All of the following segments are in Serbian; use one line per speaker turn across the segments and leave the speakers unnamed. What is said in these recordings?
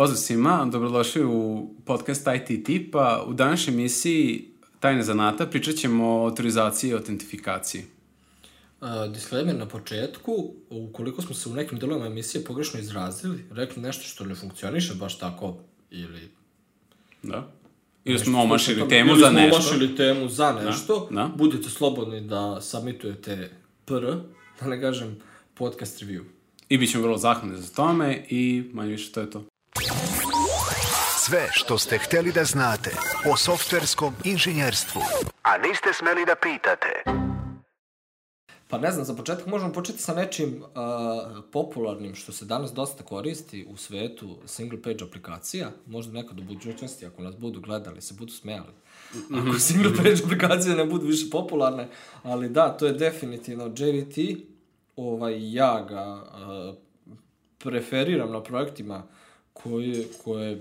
Pozdrav svima, dobrodošli u podcast IT Tipa. U današnjoj emisiji Tajne zanata pričat ćemo o autorizaciji i autentifikaciji.
Uh, disclaimer na početku, ukoliko smo se u nekim delovima emisije pogrešno izrazili, rekli nešto što ne funkcioniše baš tako, ili...
Da. Ili smo omašili temu za da, nešto.
Ili
smo omašili
temu za nešto. Da. da. Budite slobodni da submitujete PR, da ne kažem podcast review.
I bit ćemo vrlo zahvalni za tome i manje više to je to. Sve što ste hteli da znate o softverskom
inženjerstvu, a niste smeli da pitate. Pa ne znam, za početak možemo početi sa nečim uh, popularnim što se danas dosta koristi u svetu single page aplikacija. Možda nekad u budućnosti, ako nas budu gledali, se budu smejali. Mhm. Ako single page aplikacije ne budu više popularne, ali da, to je definitivno JVT. Ovaj, ja ga uh, preferiram na projektima koje, koje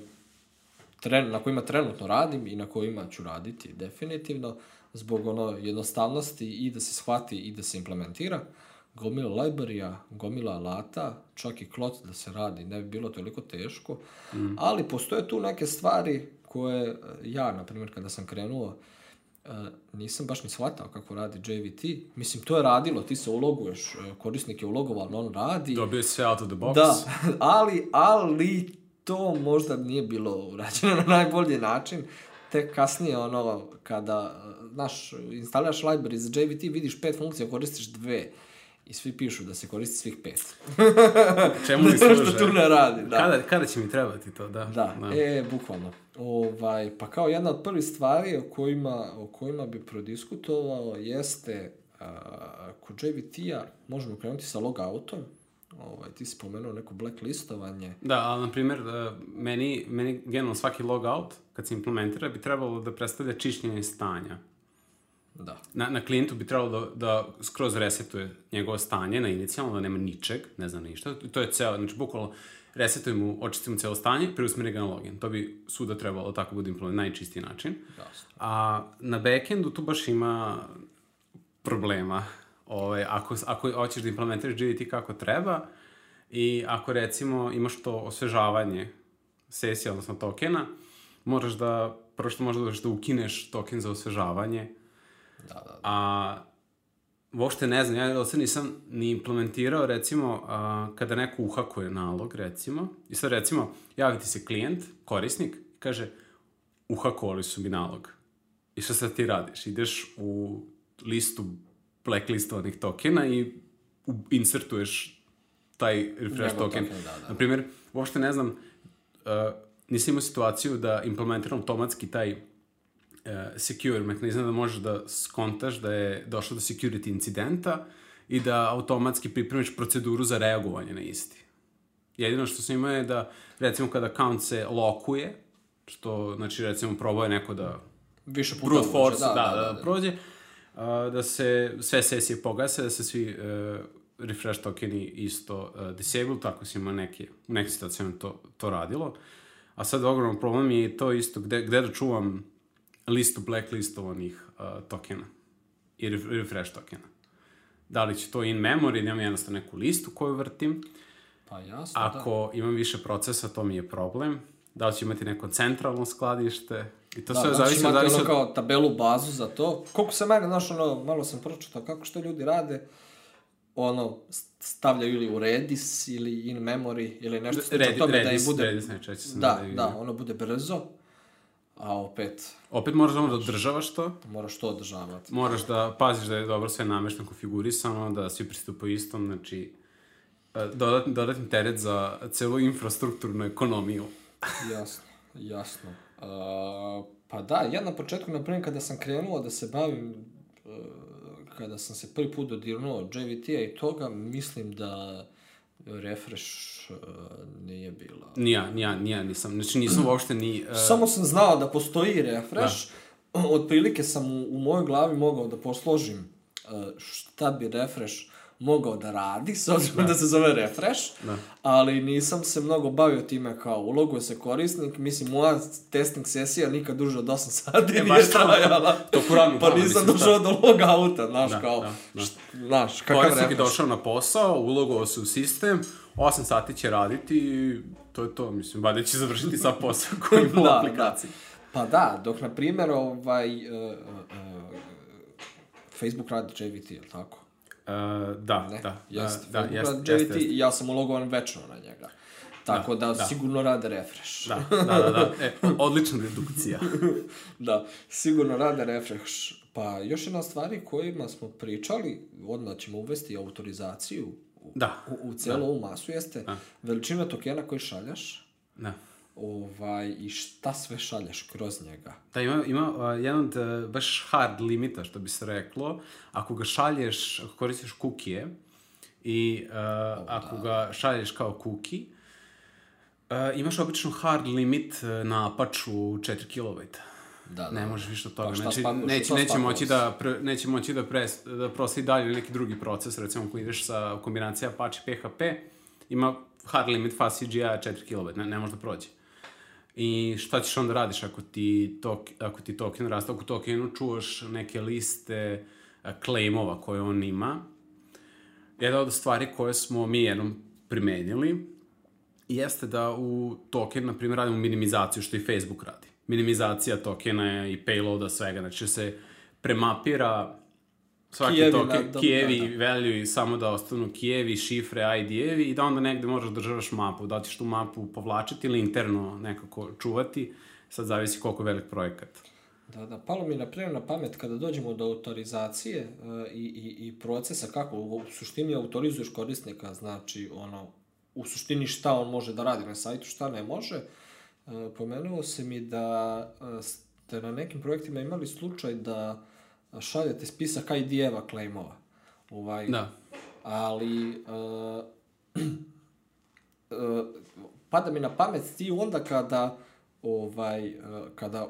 tren, na kojima trenutno radim i na kojima ću raditi definitivno, zbog ono jednostavnosti i da se shvati i da se implementira, gomila librarija, gomila alata, čak i klot da se radi, ne bi bilo toliko teško, mm. ali postoje tu neke stvari koje e, ja, na primjer, kada sam krenuo, e, nisam baš ni shvatao kako radi JVT. Mislim, to je radilo, ti se uloguješ, e, korisnik je ulogovan, on radi.
Dobio se out of the
box. Da, ali, ali to možda nije bilo urađeno na najbolji način, tek kasnije ono, kada, znaš, instaliraš library za JVT, vidiš pet funkcija, koristiš dve. I svi pišu da se koristi svih pet. Čemu mi služe? što tu ne radi, da.
Kada, kada će mi trebati to, da.
Da, da. e, bukvalno. Ovaj, pa kao jedna od prvih stvari o kojima, o kojima bi prodiskutovao jeste uh, kod JVT-a možemo krenuti sa logoutom, ovaj, ti si pomenuo neko blacklistovanje.
Da, ali na primjer, da meni, meni generalno svaki logout, kad se implementira, bi trebalo da predstavlja čišćenje stanja.
Da.
Na, na klijentu bi trebalo da, da skroz resetuje njegovo stanje na inicijalno, da nema ničeg, ne zna ništa. To je ceo, znači bukvalno resetuj mu, očisti mu celo stanje, preusmeri ga na login. To bi suda trebalo da tako bude implement, najčistiji način. Da. A na backendu tu baš ima problema ovaj, ako, ako hoćeš da implementiraš GDT kako treba i ako recimo imaš to osvežavanje sesije, odnosno tokena, moraš da, prvo što možda da ukineš token za osvežavanje.
Da, da, da.
A, uopšte ne znam, ja se nisam ni implementirao, recimo, a, kada neko uhakuje nalog, recimo, i sad recimo, javi ti se klijent, korisnik, kaže, uhakovali su mi nalog. I šta sad ti radiš? Ideš u listu blacklist onih tokena i insertuješ taj refresh Njegov token. token da, da, Naprimjer, uopšte ne znam, uh, nisam imao situaciju da implementiram automatski taj uh, secure mehanizam da možeš da skontaš da je došlo do security incidenta i da automatski pripremiš proceduru za reagovanje na isti. Jedino što sam imao je da, recimo, kada account se lokuje, što, znači, recimo, probao je neko da... Više puta brute force, da, da, da, da, da, da. prođe, da, da, da da se sve sesije pogase, da se svi uh, refresh tokeni isto uh, disable, tako se ima neke, u nekim situacijama to, to radilo. A sad ogromno problem je to isto gde, gde da čuvam listu blacklistovanih uh, tokena i refresh tokena. Da li će to in memory, da
imam
jednostavno neku listu koju vrtim.
Pa jasno,
Ako
da.
imam više procesa, to mi je problem. Da li će imati neko centralno skladište,
I to da, sve znači, zavisi, imate zavisi ono kao tabelu bazu za to. Koliko sam ja, znaš, ono, malo sam pročitao kako što ljudi rade, ono, stavljaju ili u Redis ili in memory ili nešto
slično Redi, tome Redis, da im bude... Redis najčešće sam
da, da, da, ono bude brzo, a opet...
Opet moraš da održavaš to.
Moraš to održavati.
Moraš da paziš da je dobro sve namešteno, konfigurisano, da svi pristupaju istom, znači e, dodatni, dodatni teret za celu infrastrukturnu ekonomiju.
Jasno. Jasno. Uh, pa da, ja na početku, na primjer, kada sam krenuo da se bavim, uh, kada sam se prvi put dodirnuo JVT-a i toga, mislim da refresh uh, nije bila.
Nija, nija, nija, nisam, znači nisam uopšte ni...
Uh... Samo sam znao da postoji refresh, da. otprilike sam u, u mojoj glavi mogao da posložim uh, šta bi refresh mogao da radi, s obzirom da. da se zove refresh, da. ali nisam se mnogo bavio time kao uloguje se korisnik, mislim moja testing sesija nikad duže od 8 sati e, nije trajala, to kuranu, pa nisam došao do logouta, znaš da, kao, da,
da.
znaš,
kakav korisnik je došao na posao, ulogovao se u sistem, 8 sati će raditi i to je to, mislim, valjda će završiti sa posao koji ima da, u da. aplikaciji. Da.
Pa da, dok na primjer ovaj, uh, uh, uh, Facebook radi JVT, je li tako?
Uh, da, ne, da, e,
Jeste, da, da, jest, jest, jest, Ja sam ulogovan večno na njega. Tako da, da, da. sigurno rade refresh.
Da, da, da, da. E, odlična dedukcija.
da, sigurno rade refresh. Pa još jedna stvari kojima smo pričali, odmah ćemo uvesti autorizaciju da. u, u da. celu da. ovu masu, jeste da. veličina tokena koji šaljaš.
Da
ovaj, i šta sve šalješ kroz njega.
Da, ima, ima uh, jedan od uh, baš hard limita, što bi se reklo. Ako ga šalješ, ako koristiš kukije, i uh, oh, ako da. ga šalješ kao kuki, uh, imaš obično hard limit na Apache 4 kB. Da, da, ne da. možeš više od toga. Pa znači, neće, neće, moći da, pre, neće moći da, pres, da prosi dalje neki drugi proces, recimo ako ideš sa kombinacija Apache PHP, ima hard limit FastCGI 4 kB, ne, ne može da prođe. I šta ćeš onda radiš ako ti, tok, ako ti token raste? Ako tokenu čuvaš neke liste eh, claimova koje on ima, jedna od stvari koje smo mi jednom primenili jeste da u token, na primjer, radimo minimizaciju, što i Facebook radi. Minimizacija tokena i payloada, svega. Znači, se premapira Svaki Kijevi, to, Kijevi da, da. value i samo da ostanu Kijevi, šifre, ID-evi i da onda negde možeš da državaš mapu, da ćeš tu mapu povlačiti ili interno nekako čuvati, sad zavisi koliko je velik projekat.
Da, da, palo mi na primjer na pamet kada dođemo do autorizacije e, i, i, i procesa kako u suštini autorizuješ korisnika, znači ono, u suštini šta on može da radi na sajtu, šta ne može, e, pomenuo se mi da e, ste na nekim projektima imali slučaj da šaljete spisak ID-eva claimova. Ovaj, da. Ali, uh, uh, pada mi na pamet ti onda kada, ovaj, uh, kada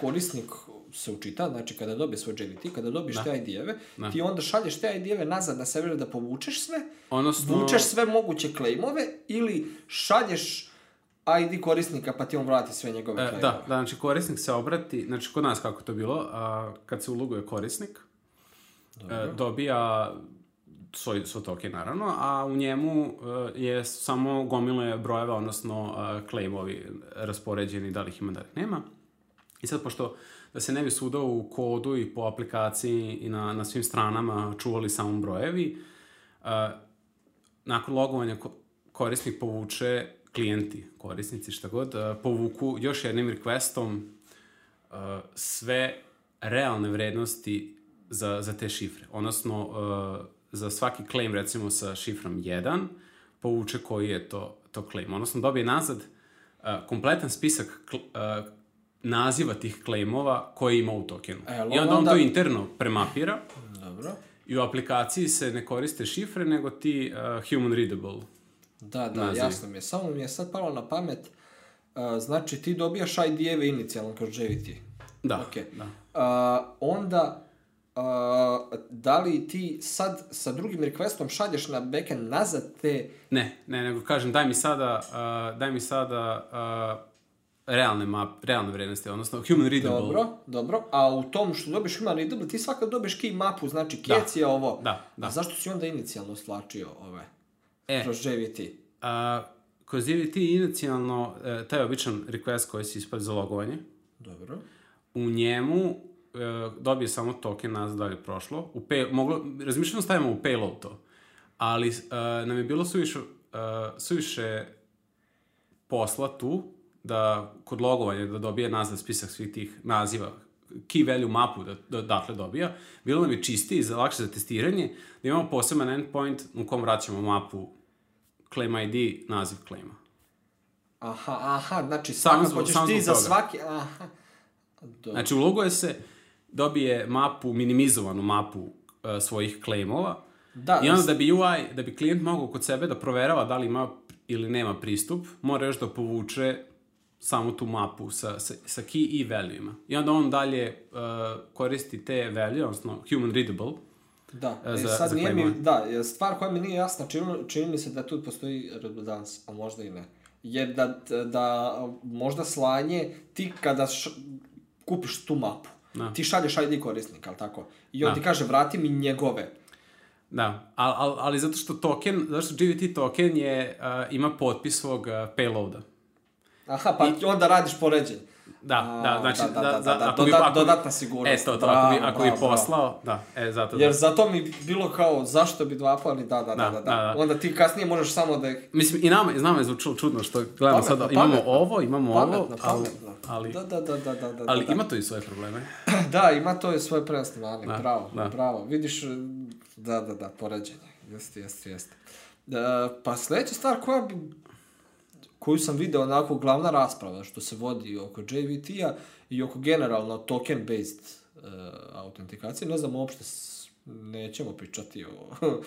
korisnik se učita, znači kada dobije svoj JVT, kada dobiješ da. te ID-eve, da. ti onda šalješ te ID-eve nazad na server da povučeš sve, Odnosno... vučeš sve moguće claimove ili šalješ ID korisnika pa ti on vrati sve njegove
e, Da, da, znači korisnik se obrati, znači kod nas kako to bilo, a, kad se uloguje korisnik, e, dobija svoj, svoj token naravno, a u njemu e, je samo gomile brojeva, odnosno e, claimovi raspoređeni, da li ih ima, da li ih nema. I sad, pošto da se ne bi svuda u kodu i po aplikaciji i na, na svim stranama čuvali samo brojevi, e, nakon logovanja korisnik povuče klijenti, korisnici, šta god, e, povuku još jednim requestom e, sve realne vrednosti za, za te šifre. Odnosno, e, za svaki claim, recimo sa šifrom 1, povuče koji je to, to claim. Odnosno, dobije nazad kompletan spisak naziva tih claimova koji ima u tokenu. E, I onda on to interno premapira.
Dobro.
I u aplikaciji se ne koriste šifre, nego ti uh, human readable
Da, da, naziv. jasno mi je. Samo mi je sad palo na pamet, uh, znači ti dobijaš ID-eve inicijalno kao JVT.
Da. Okay. da.
Uh, onda, uh, da li ti sad sa drugim requestom šalješ na backend nazad te...
Ne, ne, nego kažem daj mi sada, a, uh, daj mi sada uh, realne map, realne vrednosti, odnosno human readable.
Dobro, dobro. A u tom što dobiš human readable, ti svakad dobiješ key mapu, znači da, kec je ovo.
Da, da.
A zašto si onda inicijalno slačio ove? E, kroz JVT.
A, kroz JVT inicijalno, e, taj običan request koji se ispad za logovanje.
Dobro.
U njemu e, dobije samo token nazad da je prošlo. U pay, moglo, razmišljamo da stavimo u payload to, ali uh, nam je bilo suviše, uh, suviše posla tu da kod logovanja da dobije nazad spisak svih tih naziva key value mapu da, da, dakle dobija, bilo nam je čistiji i lakše za testiranje, da imamo poseban endpoint u kom vraćamo mapu claim ID, naziv claima.
Aha, aha, znači samo svaka, hoćeš ti za svaki... Aha.
Dobro. Znači, uloguje se, dobije mapu, minimizovanu mapu uh, svojih claimova, Da, I onda da bi UI, da bi klijent mogao kod sebe da proverava da li ima ili nema pristup, mora još da povuče samo tu mapu sa, sa, sa key i value-ima. I onda on dalje uh, koristi te value, odnosno human readable,
Da, uh, e, za, sad za nije mi, da, stvar koja mi nije jasna, čini, čini mi se da tu postoji redundans, a možda i ne. Jer da, da možda slanje, ti kada š, kupiš tu mapu, da. ti šalješ ID korisnika, ali tako? I on da. ti kaže, vrati mi njegove.
Da, al, al, ali zato što token, zato što GVT token je, uh, ima potpis svog uh, payloada.
Aha, pa I... onda radiš poređenje.
Da, da, znači, da, da, da, da, da, ako
dodat, bi, dodatna sigurnost.
E, to, to, ako bi, ako bi poslao, da, e, zato
da. Jer zato mi bilo kao, zašto bi dvapali, da, da, da, da, da. Onda ti kasnije možeš samo da
Mislim, i nama, iz nama je zvučilo čudno što gledamo sad, imamo ovo, imamo ovo, ali... ali
da, da, da, da, da,
Ali ima to i svoje probleme.
da, ima to i svoje predstavljanje, bravo, bravo. Vidiš, da, da, da, poređenje. Jeste, jeste, jeste. pa sledeća stvar koja bi koju sam video onako glavna rasprava što se vodi oko JVT-a i oko generalno token-based uh, eh, autentikacije. Ne znam, uopšte nećemo pričati o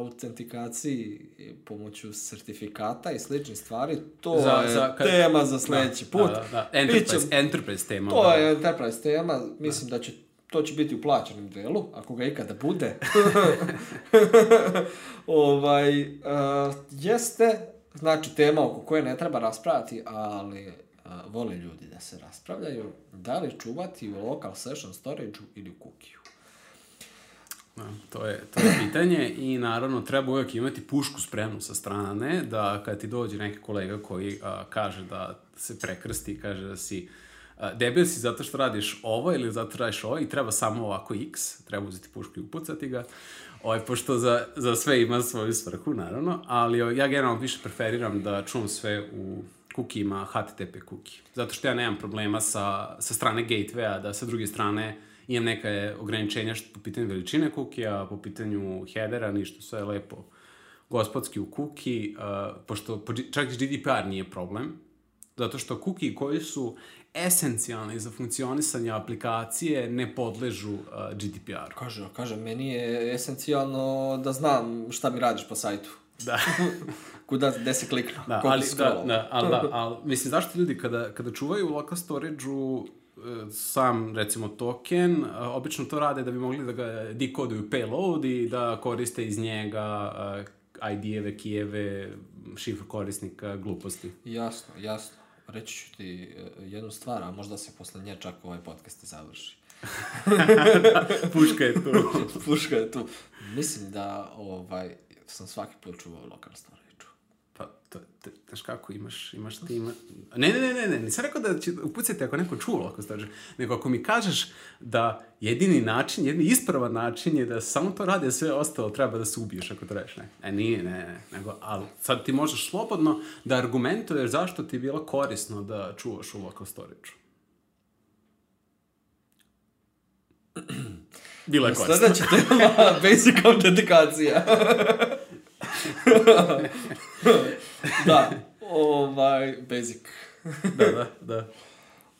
autentikaciji pomoću sertifikata i slične stvari. To za, je za, kad... tema za da, sledeći da, put.
Da, da. Enterprise, Biće, enterprise tema.
To da. je enterprise tema. Da. Mislim da, da će to će biti u plaćenom delu, ako ga ikada bude. ovaj, uh, jeste, znači tema oko koje ne treba raspravljati, ali a, e, vole ljudi da se raspravljaju, da li čuvati u local session storage-u ili u kukiju.
Da, to je, to je pitanje i naravno treba uvijek imati pušku spremnu sa strane da kad ti dođe neki kolega koji a, kaže da se prekrsti, kaže da si debil si zato što radiš ovo ili zato što radiš ovo i treba samo ovako x, treba uzeti pušku i upucati ga, ovaj, pošto za, za sve ima svoju svrhu, naravno, ali ovaj, ja generalno više preferiram da čuvam sve u kukijima HTTP kuki. Zato što ja nemam problema sa, sa strane gatewaya, da sa druge strane imam neka ograničenja što, po pitanju veličine kukija, po pitanju headera, ništa, sve je lepo gospodski u kuki, uh, pošto čak i GDPR nije problem, zato što kuki koji su esencijalni za funkcionisanje aplikacije ne podležu uh, GDPR-u. Kaže,
kaže, meni je esencijalno da znam šta mi radiš po sajtu.
Da.
Kuda, gde se kliknu,
da, da, da, ali, da, da, ali, da, ali, mislim, zašto ljudi kada, kada čuvaju u local storage-u eh, sam, recimo, token, eh, obično to rade da bi mogli da ga dekoduju payload i da koriste iz njega eh, ID-eve, kijeve, šifru korisnika, gluposti.
Jasno, jasno reći ću ti e, jednu stvar, a možda se posle nje čak ovaj podcast i završi.
Puška je tu.
Puška je tu. Mislim da ovaj, sam svaki put čuvao lokalnu stvar.
Pa, to, te, teš kako, imaš, imaš ti, ima... Ne, ne, ne, ne, ne, nisam rekao da će upucati ako neko čulo, ako staže, nego ako mi kažeš da jedini način, jedini ispravan način je da samo to radi, a sve ostalo treba da se ubiješ ako trebaš, ne. E, nije, ne, ne, nego, ali sad ti možeš slobodno da argumentuješ zašto ti je bilo korisno da čuvaš u local storage-u. Znači, bila je
korisna. Sada će basic autentikacija. da, ovaj, basic.
da, da, da.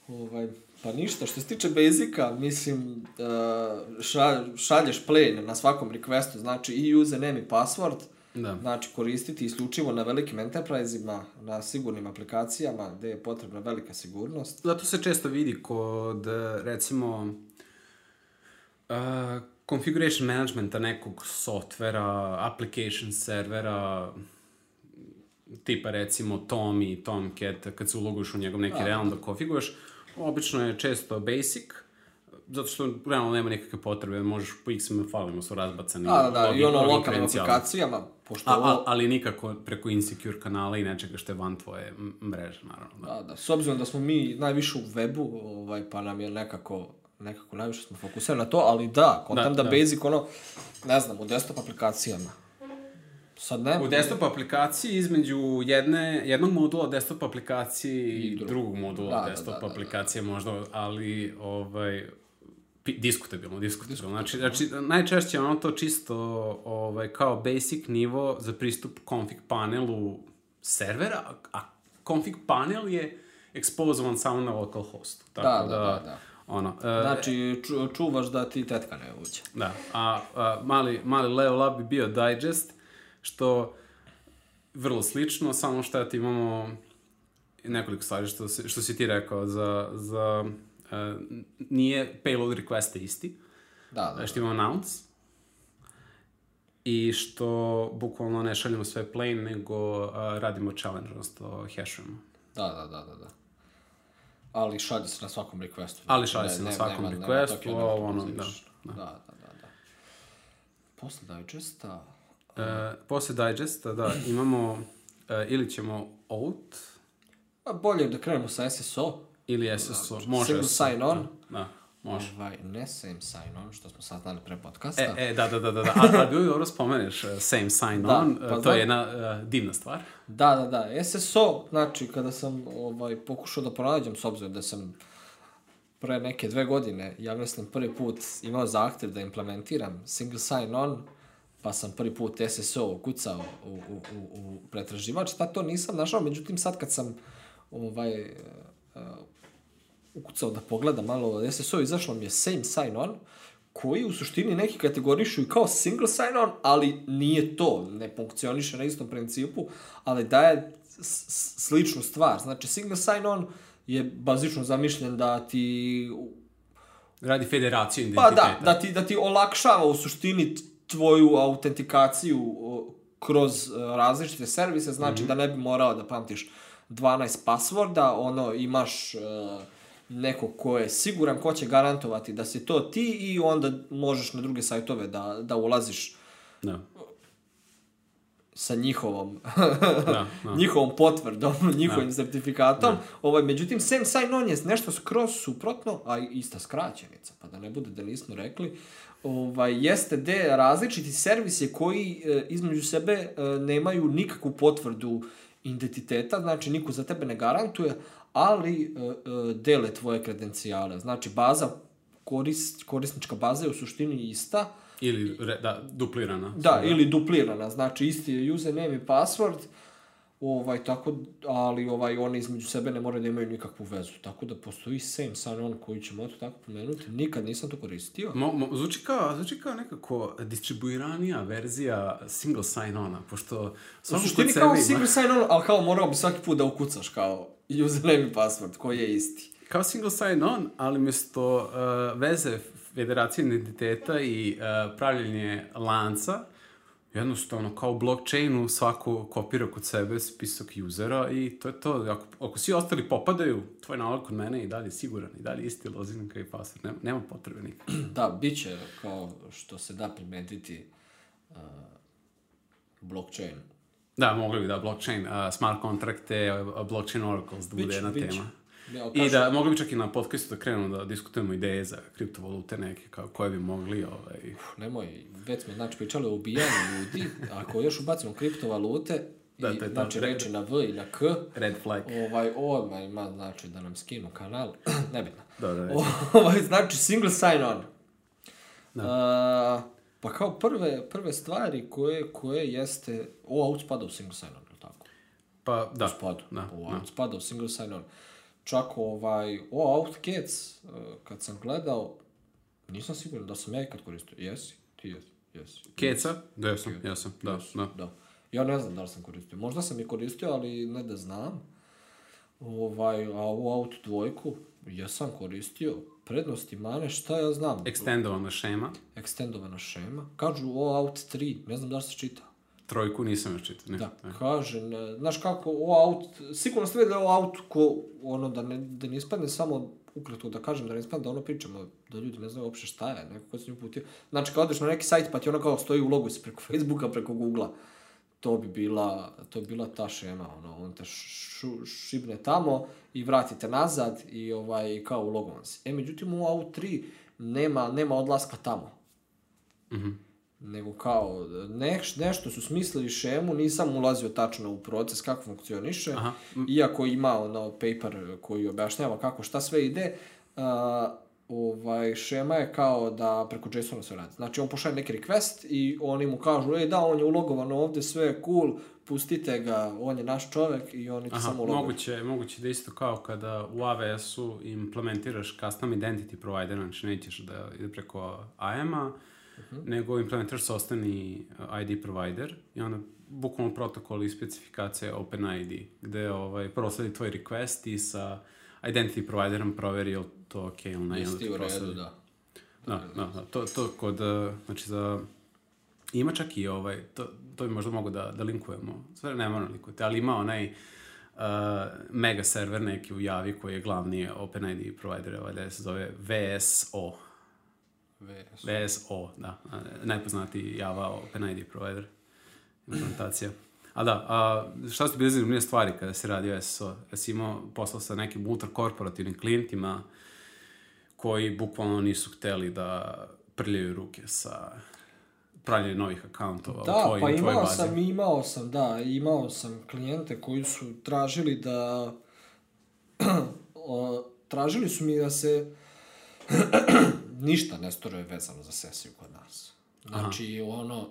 Ovaj, pa ništa, što se tiče Basica, mislim, e, šalješ plain na svakom requestu, znači i username i password, da. znači koristiti isključivo na velikim enterprise-ima, na sigurnim aplikacijama gde je potrebna velika sigurnost.
Zato se često vidi kod, recimo, uh, configuration managementa nekog softvera, application servera, tipa recimo Tommy, Tomcat, kad se uloguješ u njegov neki realm da, da, da. da konfiguješ, obično je često basic, zato što realno nema nikakve potrebe, možeš po x falima su razbacani. A,
da, da, i ono lokalnim aplikacijama,
pošto a, a, ali nikako preko insecure kanala i nečega što je van tvoje mreže, naravno.
Da. da, da, s obzirom da smo mi najviše u webu, ovaj, pa nam je nekako nekako najviše smo fokusirani na to, ali da, kontam da, da, da, basic ono, ne znam, u desktop aplikacijama
Sad ne... U desktop aplikaciji između jedne, jednog modula desktop aplikacije i, drug. drugog modula da, da, desktop da, da, da. aplikacije da, da. možda, ali ovaj, diskutabilno, diskutabilno. Znači, znači, najčešće ono to čisto ovaj, kao basic nivo za pristup config panelu servera, a config panel je ekspozovan samo na local Tako da, da, da, da. da. Ono, e,
znači, čuvaš da ti tetka ne uđe.
Da, a, a mali, mali Leo Lab bi bio digest, što vrlo slično, samo što eto imamo nekoliko stvari što, se, što si ti rekao za, za uh, nije payload request isti, da, da, da. što imamo announce, i što bukvalno ne šaljemo sve plain, nego uh, radimo challenge, odnosno hashujemo.
Da, da, da, da, da. Ali šalje se na svakom requestu.
Ali šalje se ne, na svakom nema, requestu, nema, nema, nema, nema, nema, da.
nema, nema, nema, nema, nema, nema,
E, posle digesta, da, imamo, e, ili ćemo out.
Pa bolje da krenemo sa SSO.
Ili SSO, da, može.
Single sign on.
Da, da, može.
Ovaj, ne same sign on, što smo saznali pre podcasta.
E, e, da, da, da, da, da. ali bilo je dobro spomeneš e, same sign da, on, e, pa to da. je jedna uh, divna stvar.
Da, da, da, SSO, znači kada sam ovaj, pokušao da pronađem, s obzirom da sam pre neke dve godine, ja mislim prvi put imao zahtev da implementiram single sign on, pa sam prvi put SSO ukucao u, u, u, u pretraživač, tad to nisam našao, međutim sad kad sam ovaj, uh, ukucao da pogledam malo SSO, izašlo mi je same sign on, koji u suštini neki kategorišu kao single sign-on, ali nije to, ne funkcioniše na istom principu, ali daje sličnu stvar. Znači, single sign-on je bazično zamišljen da ti...
Radi federaciju identiteta.
Pa da, da ti, da ti olakšava u suštini tvoju autentikaciju kroz e, različite servise, znači mm -hmm. da ne bi morao da pamtiš 12 pasvorda, ono imaš uh, neko ko je siguran, ko će garantovati da si to ti i onda možeš na druge sajtove da, da ulaziš no. Da. sa njihovom, no, da, no. Da. njihovom potvrdom, njihovim certifikatom. Ovaj, međutim, sem sign on je nešto skroz suprotno, a ista skraćenica, pa da ne bude da nismo rekli, ovaj, jeste gde različiti servisi koji e, između sebe e, nemaju nikakvu potvrdu identiteta, znači niko za tebe ne garantuje, ali e, e, dele tvoje kredencijale. Znači baza, korist, korisnička baza je u suštini ista.
Ili, re, da, duplirana.
Da, da. ili duplirana, znači isti je username i password, Ovaj, tako, ali ovaj, oni između sebe ne moraju da imaju nikakvu vezu. Tako da postoji same san on koji ćemo to tako pomenuti. Nikad nisam to koristio. Mo,
mo, zvuči, kao, zvuči kao nekako distribuiranija verzija single sign-ona, pošto...
što suštini kao ima... single sign-on, ali kao morao bi svaki put da ukucaš kao username i password koji je isti.
Kao single sign-on, ali mjesto uh, veze federacije identiteta i uh, pravljenje lanca, jednostavno kao blockchainu svako kopira kod sebe spisak usera i to je to. Ako, ako svi ostali popadaju, tvoj nalog kod mene i dalje siguran, i dalje isti lozinka i password, nema, nema potrebe nikada.
Da, bit će kao što se da primetiti uh, blockchain.
Da, mogli bi da blockchain, uh, smart kontrakte, uh, blockchain oracles da bude biće, jedna biće. tema. Da, I da mogli bi čak i na podcastu da krenemo da diskutujemo ideje za kriptovalute neke, kao koje bi mogli... Ovaj... Uf,
nemoj, već smo znači, pričali o ubijanju ljudi, ako još ubacimo kriptovalute, da, to je znači reči na V i na K,
red flag.
Ovaj, odmah ima znači da nam skinu kanal, nebitno. Da, da, da. ovaj, znači single sign on. Da. A, pa kao prve, prve stvari koje, koje jeste, o, out spada u single sign on, ili tako?
Pa, da.
U da, o, da. spada u single sign on. Uh, Čak ovaj, o Outcats, e, kad sam gledao, nisam siguran da sam ja ikad koristio. Jesi? Ti jesi? Jesi.
Keca? Da, jesam, Keca. jesam, da, yes. da.
da. Ja ne znam da li sam koristio. Možda sam i koristio, ali ne da znam. Ovaj, a u Out dvojku ja sam koristio. Prednosti mane, šta ja znam?
Ekstendovana
šema. Ekstendovana
šema.
Kažu o Out 3, ne znam da li se čita.
Trojku nisam još čitao. Ne.
Da, ne. kažem, znaš kako, o auto, sigurno ste videli da o auto ko, ono, da ne, da ne ispadne samo ukratko da kažem, da ne ispadne da ono pričamo, da ljudi ne znaju uopšte šta je, neko ko se nju putio. Znači, kad odeš na neki sajt pa ti ono kao stoji u logu preko Facebooka, preko Googlea, to bi bila, to bi bila ta šema, ono, on te šu, šibne tamo i vratite nazad i ovaj, kao u si. E, međutim, u Out 3 nema, nema odlaska tamo. Mhm. Mm nego kao neš, nešto su smislili šemu, nisam ulazio tačno u proces kako funkcioniše, Aha. iako ima ono paper koji objašnjava kako šta sve ide, uh, ovaj, šema je kao da preko JSON-a sve radi. Znači, on pošalje neki request i oni mu kažu, ej da, on je ulogovan ovde, sve je cool, pustite ga, on je naš čovek i oni ti Aha, samo
uloguju. Moguće, moguće da isto kao kada u AWS-u implementiraš custom identity provider, znači nećeš da ide preko iam a nego implementaš ostani uh, ID provider i onda bukvalno protokol i specifikacija OpenID, gde ovaj, prosledi tvoj request i sa identity providerom proveri je li to ok ili
ne. Jesi u redu, da.
Da, da, da. To, to kod, uh, znači za ima čak i ovaj, to, to bi možda mogo da, da linkujemo, sve ne moram da linkujete, ali ima onaj uh, mega server neki u Javi koji je glavni OpenID provider, ovaj da se zove VSO,
VSO.
VSO, da. Najpoznatiji Java Open ID provider implementacija. A da, a šta su bile zanimljive stvari kada se radi o SSO? Jesi imao posla sa nekim ultrakorporativnim klijentima koji bukvalno nisu hteli da prljaju ruke sa pravljenje novih akauntova
da, u tvojim, pa imao bazi. sam, imao sam, da, imao sam klijente koji su tražili da tražili su mi da se ništa Nestoro je vezano za sesiju kod nas. Znači, Aha. ono,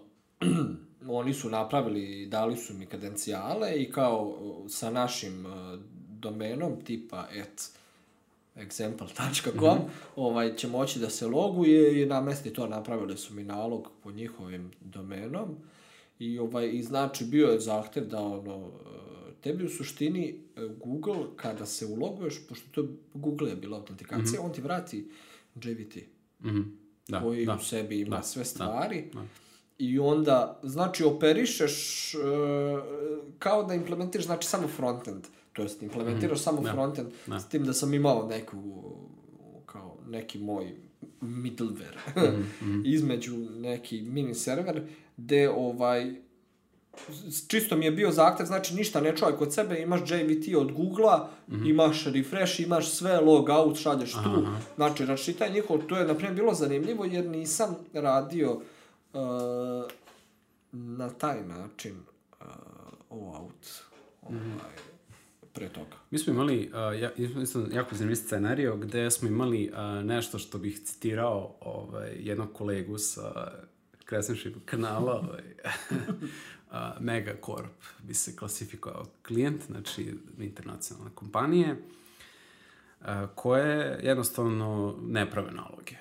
oni su napravili, dali su mi kadencijale i kao sa našim e, domenom tipa et example.com mm ovaj, će moći da se loguje i na namesti to napravili su mi nalog po njihovim domenom i, ovaj, i znači bio je zahtev da ono, e, tebi u suštini e, Google kada se uloguješ, pošto to Google je bila autentikacija, mm -hmm. on ti vrati JVT.
Mm-hmm.
Da, koji da, u sebi ima da, sve da, stvari. Da, da. I onda, znači, operišeš e, kao da implementiraš, znači, samo frontend. To jest, implementiraš mm, samo da, frontend, da. s tim da sam imao neku, kao neki moj middleware mm, mm. između neki mini server, gde ovaj, čisto mi je bio zahtev, znači ništa ne čuvaj kod sebe, imaš JVT od Google-a, mm -hmm. imaš refresh, imaš sve, logout, šalješ tu, Aha. znači račitaj njihov, to je na primjer bilo zanimljivo jer nisam radio uh, na taj način uh, out ovaj, mm -hmm. pre toga.
Mi smo imali, uh, ja, mislim, jako zanimljiv scenario gde smo imali uh, nešto što bih citirao ovaj, jednog kolegu sa uh, kanala ovaj, Megacorp bi se klasifikovao klijent, znači internacionalne kompanije, koje jednostavno ne prave naloge.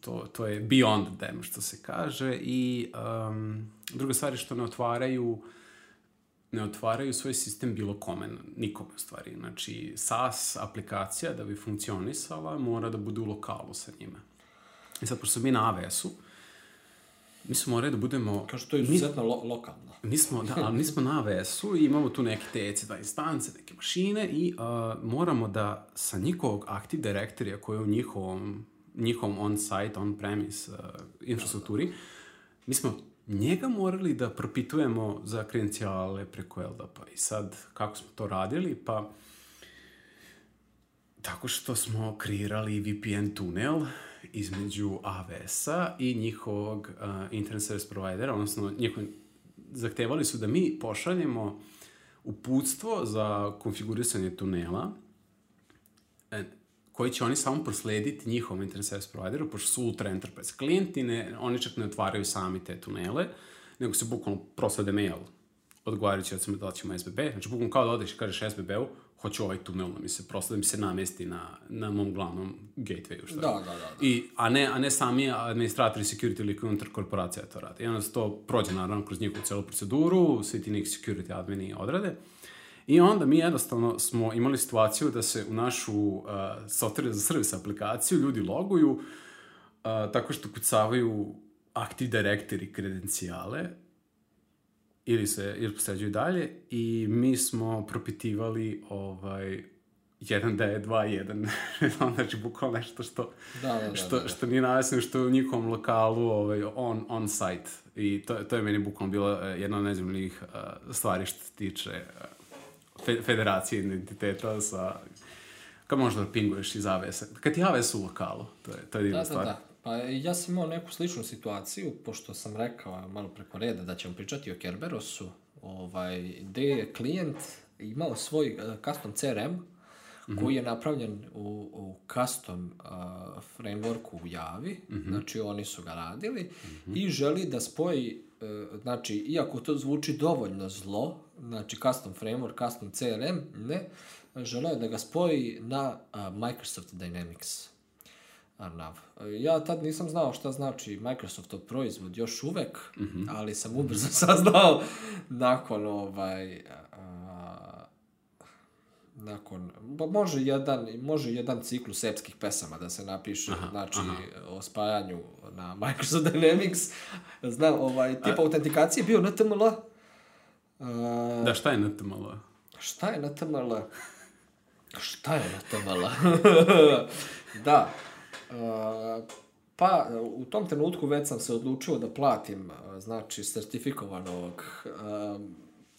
To, to je beyond them, što se kaže. I um, druga stvar je što ne otvaraju ne otvaraju svoj sistem bilo kome, nikome u stvari. Znači, SaaS aplikacija da bi funkcionisala mora da bude u lokalu sa njima. I e sad, pošto mi na AWS-u, mi smo morali da budemo...
Kao što je izuzetno lo, lokalno.
Nismo, smo, da, ali mi na AVS-u i imamo tu neke TC2 te e instance, neke mašine i uh, moramo da sa njihovog Active directory koji je u njihovom, njihovom on-site, on-premise uh, infrastrukturi, mi smo njega morali da propitujemo za kredencijale preko LDAP-a. I sad, kako smo to radili? Pa, tako što smo kreirali VPN tunel, između AWS-a i njihovog uh, internet service providera, odnosno njihovi, zahtevali su da mi pošaljemo uputstvo za konfigurisanje tunela e, koji će oni samo proslediti njihovom internet service provideru, pošto su ultra enterprise klijenti, ne, oni čak ne otvaraju sami te tunele, nego se bukvalno proslede mail odgovarajući ocenu da li ćemo SBB, znači bukvalno kao da odeš i kažeš SBB-u, hoću ovaj tunel da mi se prosto da mi se namesti na, na mom glavnom gatewayu. Što
da, da, da, da.
I, a, ne, a ne sami administratori security ili unutar korporacija to rade. I onda se to prođe naravno kroz njihovu celu proceduru, svi ti neki security admini odrade. I onda mi jednostavno smo imali situaciju da se u našu uh, software za servis aplikaciju ljudi loguju uh, tako što kucavaju Active Directory kredencijale ili se ili posređuju dalje i mi smo propitivali ovaj, 1-9-2-1. Da znači, bukvalno nešto što, da, da, da, da što, da, da. što nije najasno, što je u njihovom lokalu ovaj, on, on site. I to, to je meni bukvalno bila eh, jedna od najzemljivih uh, eh, stvari što se tiče uh, fe, federacije identiteta sa... Kad možda pinguješ iz avs Kad ti AVS u lokalu, to je, to je divna da, da stvar. Da,
da, Pa ja sam imao neku sličnu situaciju, pošto sam rekao malo preko reda da ćemo pričati o Kerberosu, ovaj, gde je klijent imao svoj uh, custom CRM mm -hmm. koji je napravljen u, u custom uh, frameworku u Javi, mm -hmm. znači oni su ga radili mm -hmm. i želi da spoji, uh, znači iako to zvuči dovoljno zlo, znači custom framework, custom CRM, ne, želeo da ga spoji na uh, Microsoft Dynamics. Arnav. Ja tad nisam znao šta znači Microsoftov proizvod još uvek, mm -hmm. ali sam ubrzo saznao nakon ovaj a, nakon, pa može jedan, može jedan ciklus epskih pesama da se napiše, aha, znači aha. o spajanju na Microsoft Dynamics. Znam, ovaj, tipa autentikacije bio NTML.
A, da, šta je NTML?
Šta je NTML? šta je NTML? da, Pa, u tom trenutku već sam se odlučio da platim, znači, sertifikovanog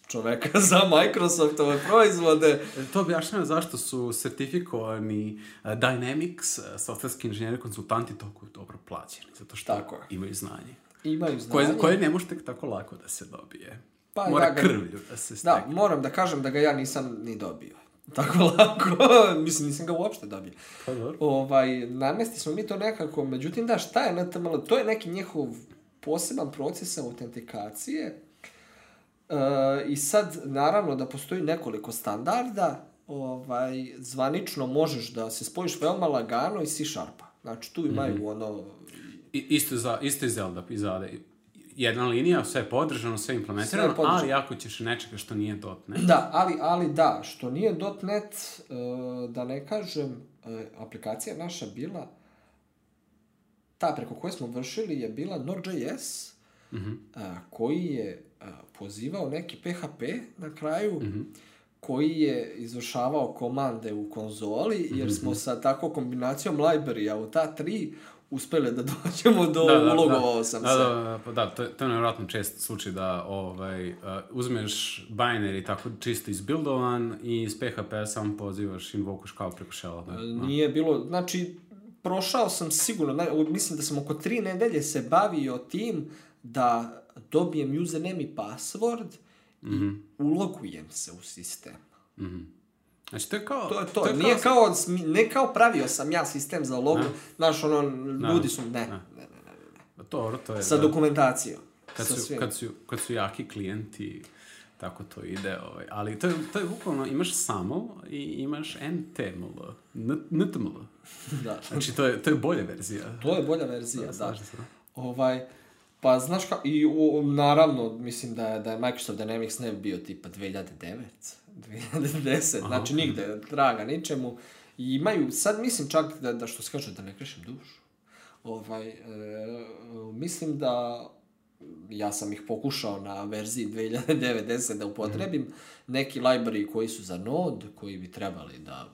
čoveka za Microsoftove proizvode.
E, to objašnjava zašto su sertifikovani Dynamics, softwareski inženjeri konsultanti toliko dobro plaćeni, zato što tako. imaju znanje.
Imaju
znanje. Koje, koje ne možete tako lako da se dobije. Pa, Mora ja krvlju da se da, stekne.
Da, moram da kažem da ga ja nisam ni dobio tako lako, mislim, nisam ga uopšte dobio. Pa dobro. Ovaj, namesti smo mi to nekako, međutim, da, šta je NTML? To je neki njihov poseban proces autentikacije e, i sad, naravno, da postoji nekoliko standarda, ovaj, zvanično možeš da se spojiš veoma lagano i C-sharpa. Znači, tu imaju mm -hmm. ono...
I, isto za, isto i Zelda, i Zade, jedna linija, sve je podržano, sve je implementirano, sve je ali ako ćeš nečega što nije .NET...
Da, ali, ali da, što nije .NET, e, da ne kažem, e, aplikacija naša bila, ta preko koje smo vršili je bila Node.js, mm -hmm. koji je pozivao neki PHP na kraju, mm -hmm koji je izvršavao komande u konzoli, jer mhm. smo sa tako kombinacijom library-a u ta tri uspele da dođemo do da,
da, da.
ulogovao
da,
sam
da, se. Da, da, da, da, to, to je nevjerojatno čest slučaj da ovaj, uh, uzmeš binary tako čisto izbuildovan i iz PHP sam pozivaš invokuš kao preko
shella. Da, e,
da. Nije
bilo, znači, prošao sam sigurno, na, mislim da sam oko tri nedelje se bavio tim da dobijem username i password i mm -hmm. ulogujem se u sistem. Mm -hmm.
Znači, to je kao...
To, je to. to je Nije kao, kao, ne kao pravio sam ja sistem za lovu, da. znaš, ono, da. ljudi su, da. ne, ne, ne, ne,
ne. Pa to, to je...
Sa da, dokumentacijom. Kad, su,
kad, su, kad su jaki klijenti, tako to ide, ovaj. ali to je, to je bukvalno, imaš samo i imaš NTML, NTML.
Da.
Znači, to je, to je bolja verzija.
To je bolja verzija, da. da. Ovaj, Pa znaš ka, i u, naravno, mislim da da je Microsoft Dynamics ne bio tipa 2009, 2010, Aha. znači nigde draga, ničemu. I imaju, sad mislim čak da, da što se kaže, da ne krešim dušu. Ovaj, e, mislim da ja sam ih pokušao na verziji 2090 da upotrebim, mm -hmm. neki library koji su za Node, koji bi trebali da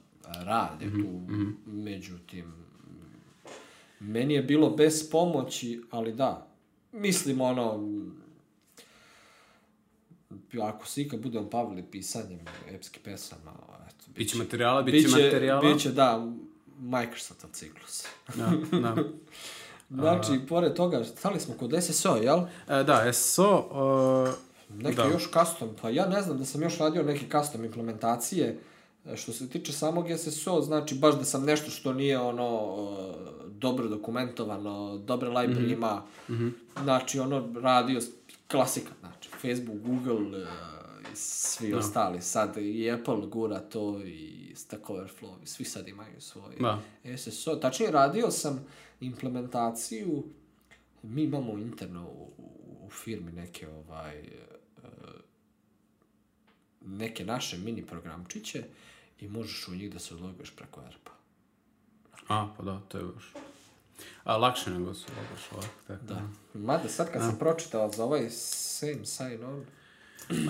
rade mm -hmm. tu, mm -hmm. međutim, meni je bilo bez pomoći, ali da, mislim, ono, ako se ikad budem bavili pisanjem epske pesama,
eto, biće, biće materijala, biće, biće materijala.
Biće, da, Microsoftov ciklus. Da, da. znači, uh, pored toga, stali smo kod SSO, jel?
E, da, SSO... Uh, e,
Neki
da.
još custom, pa ja ne znam da sam još radio neke custom implementacije. E, što se tiče samog SSO, znači baš da sam nešto što nije ono... Uh, dobro dokumentovano, dobre library mm -hmm. ima. Mm -hmm. Znači, ono radio klasika, znači, Facebook, Google, uh, i svi no. Da. ostali. Sad i Apple gura to i Stack Overflow, svi sad imaju svoje no. Da. SSO. Tačnije, radio sam implementaciju, mi imamo interno u, u firmi neke ovaj e, neke naše mini programčiće i možeš u njih da se odloguješ preko ERP-a.
A, pa da, to je još A lakše nego su obaš ovako, tako
da. da. Mada sad kad da. sam pročitao za ovaj same
sign on,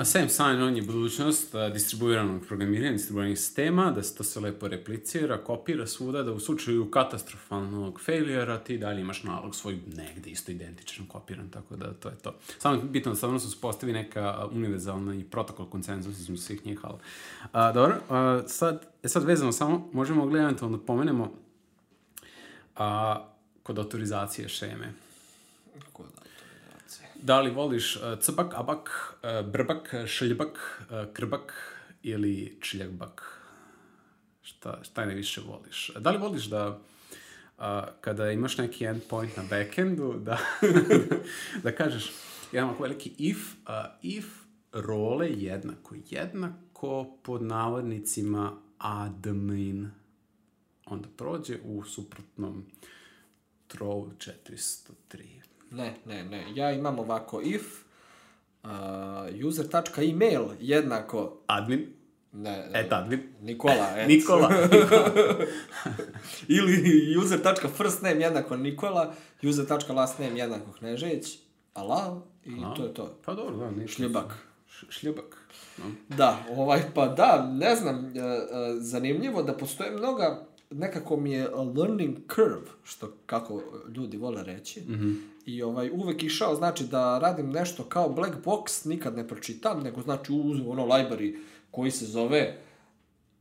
A Same Sign on je budućnost uh, distribuiranog programiranja, distribuiranih sistema, da se to sve lepo replicira, kopira svuda, da u slučaju katastrofalnog failijera ti dalje imaš nalog svoj negde isto identičan kopiran, tako da to je to. Samo je bitno da stavno se uspostavi neka univerzalna i protokol konsenzus između svih njih, ali... A, dobro, a, sad, e, sad vezano samo, možemo eventualno da pomenemo a, kod autorizacije šeme.
Kod autorizacije.
Da li voliš e, cbak, abak, e, brbak, šljbak, e, krbak ili čljakbak? Šta, šta najviše voliš? Da li voliš da a, kada imaš neki endpoint na backendu, da, da kažeš jedan ovako veliki if, a, if role jednako, jednako pod navodnicima admin, onda prođe u suprotnom uh, Troll
403. Ne, ne, ne. Ja imam ovako if uh, user.email jednako
admin
ne,
et admin.
Nikola,
et. Nikola. Nikola.
Ili user.firstname jednako Nikola, user.lastname jednako Knežević, ala, i Aha. to je to.
Pa dobro, da, ništa.
Šljubak. Šljubak. No. Da, ovaj, pa da, ne znam, e, e, zanimljivo da postoje mnoga nekako mi je learning curve, što kako ljudi vole reći, mm -hmm. i ovaj, uvek išao, znači da radim nešto kao black box, nikad ne pročitam, nego znači uzim ono library koji se zove,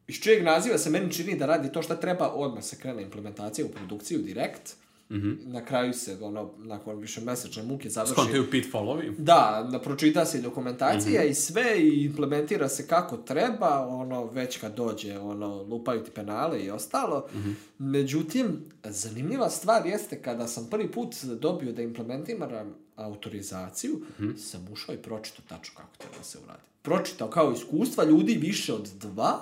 iz čijeg naziva se meni čini da radi to šta treba, odmah se krene implementacija u produkciju direkt, -hmm. Na kraju se, ono, nakon više mesečne muke
završi... Skontaju pitfallovi.
Da, da pročita se i dokumentacija mm -hmm. i sve i implementira se kako treba, ono, već kad dođe, ono, lupaju ti penale i ostalo. Mm -hmm. Međutim, zanimljiva stvar jeste kada sam prvi put dobio da implementiram autorizaciju, mm -hmm. sam ušao i pročitao tačno kako treba da se uradi. Pročitao kao iskustva ljudi više od dva,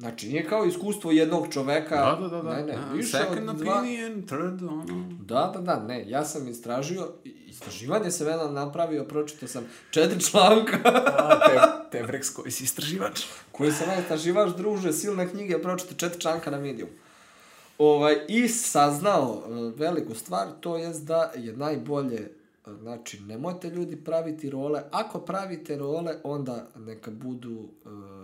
Znači, nije kao iskustvo jednog čoveka. Da, da, da. da. Ne, ne, da, više second od dva... opinion, third, ono. Da, da, da, ne. Ja sam istražio, istraživanje se mena napravio, pročito sam četiri članka.
A, te, Tevrex, koji si istraživač.
koji sam ja istraživač, druže, silne knjige, pročito četiri članka na medium. Ovaj, I saznao e, veliku stvar, to je da je najbolje e, Znači, nemojte ljudi praviti role. Ako pravite role, onda neka budu uh,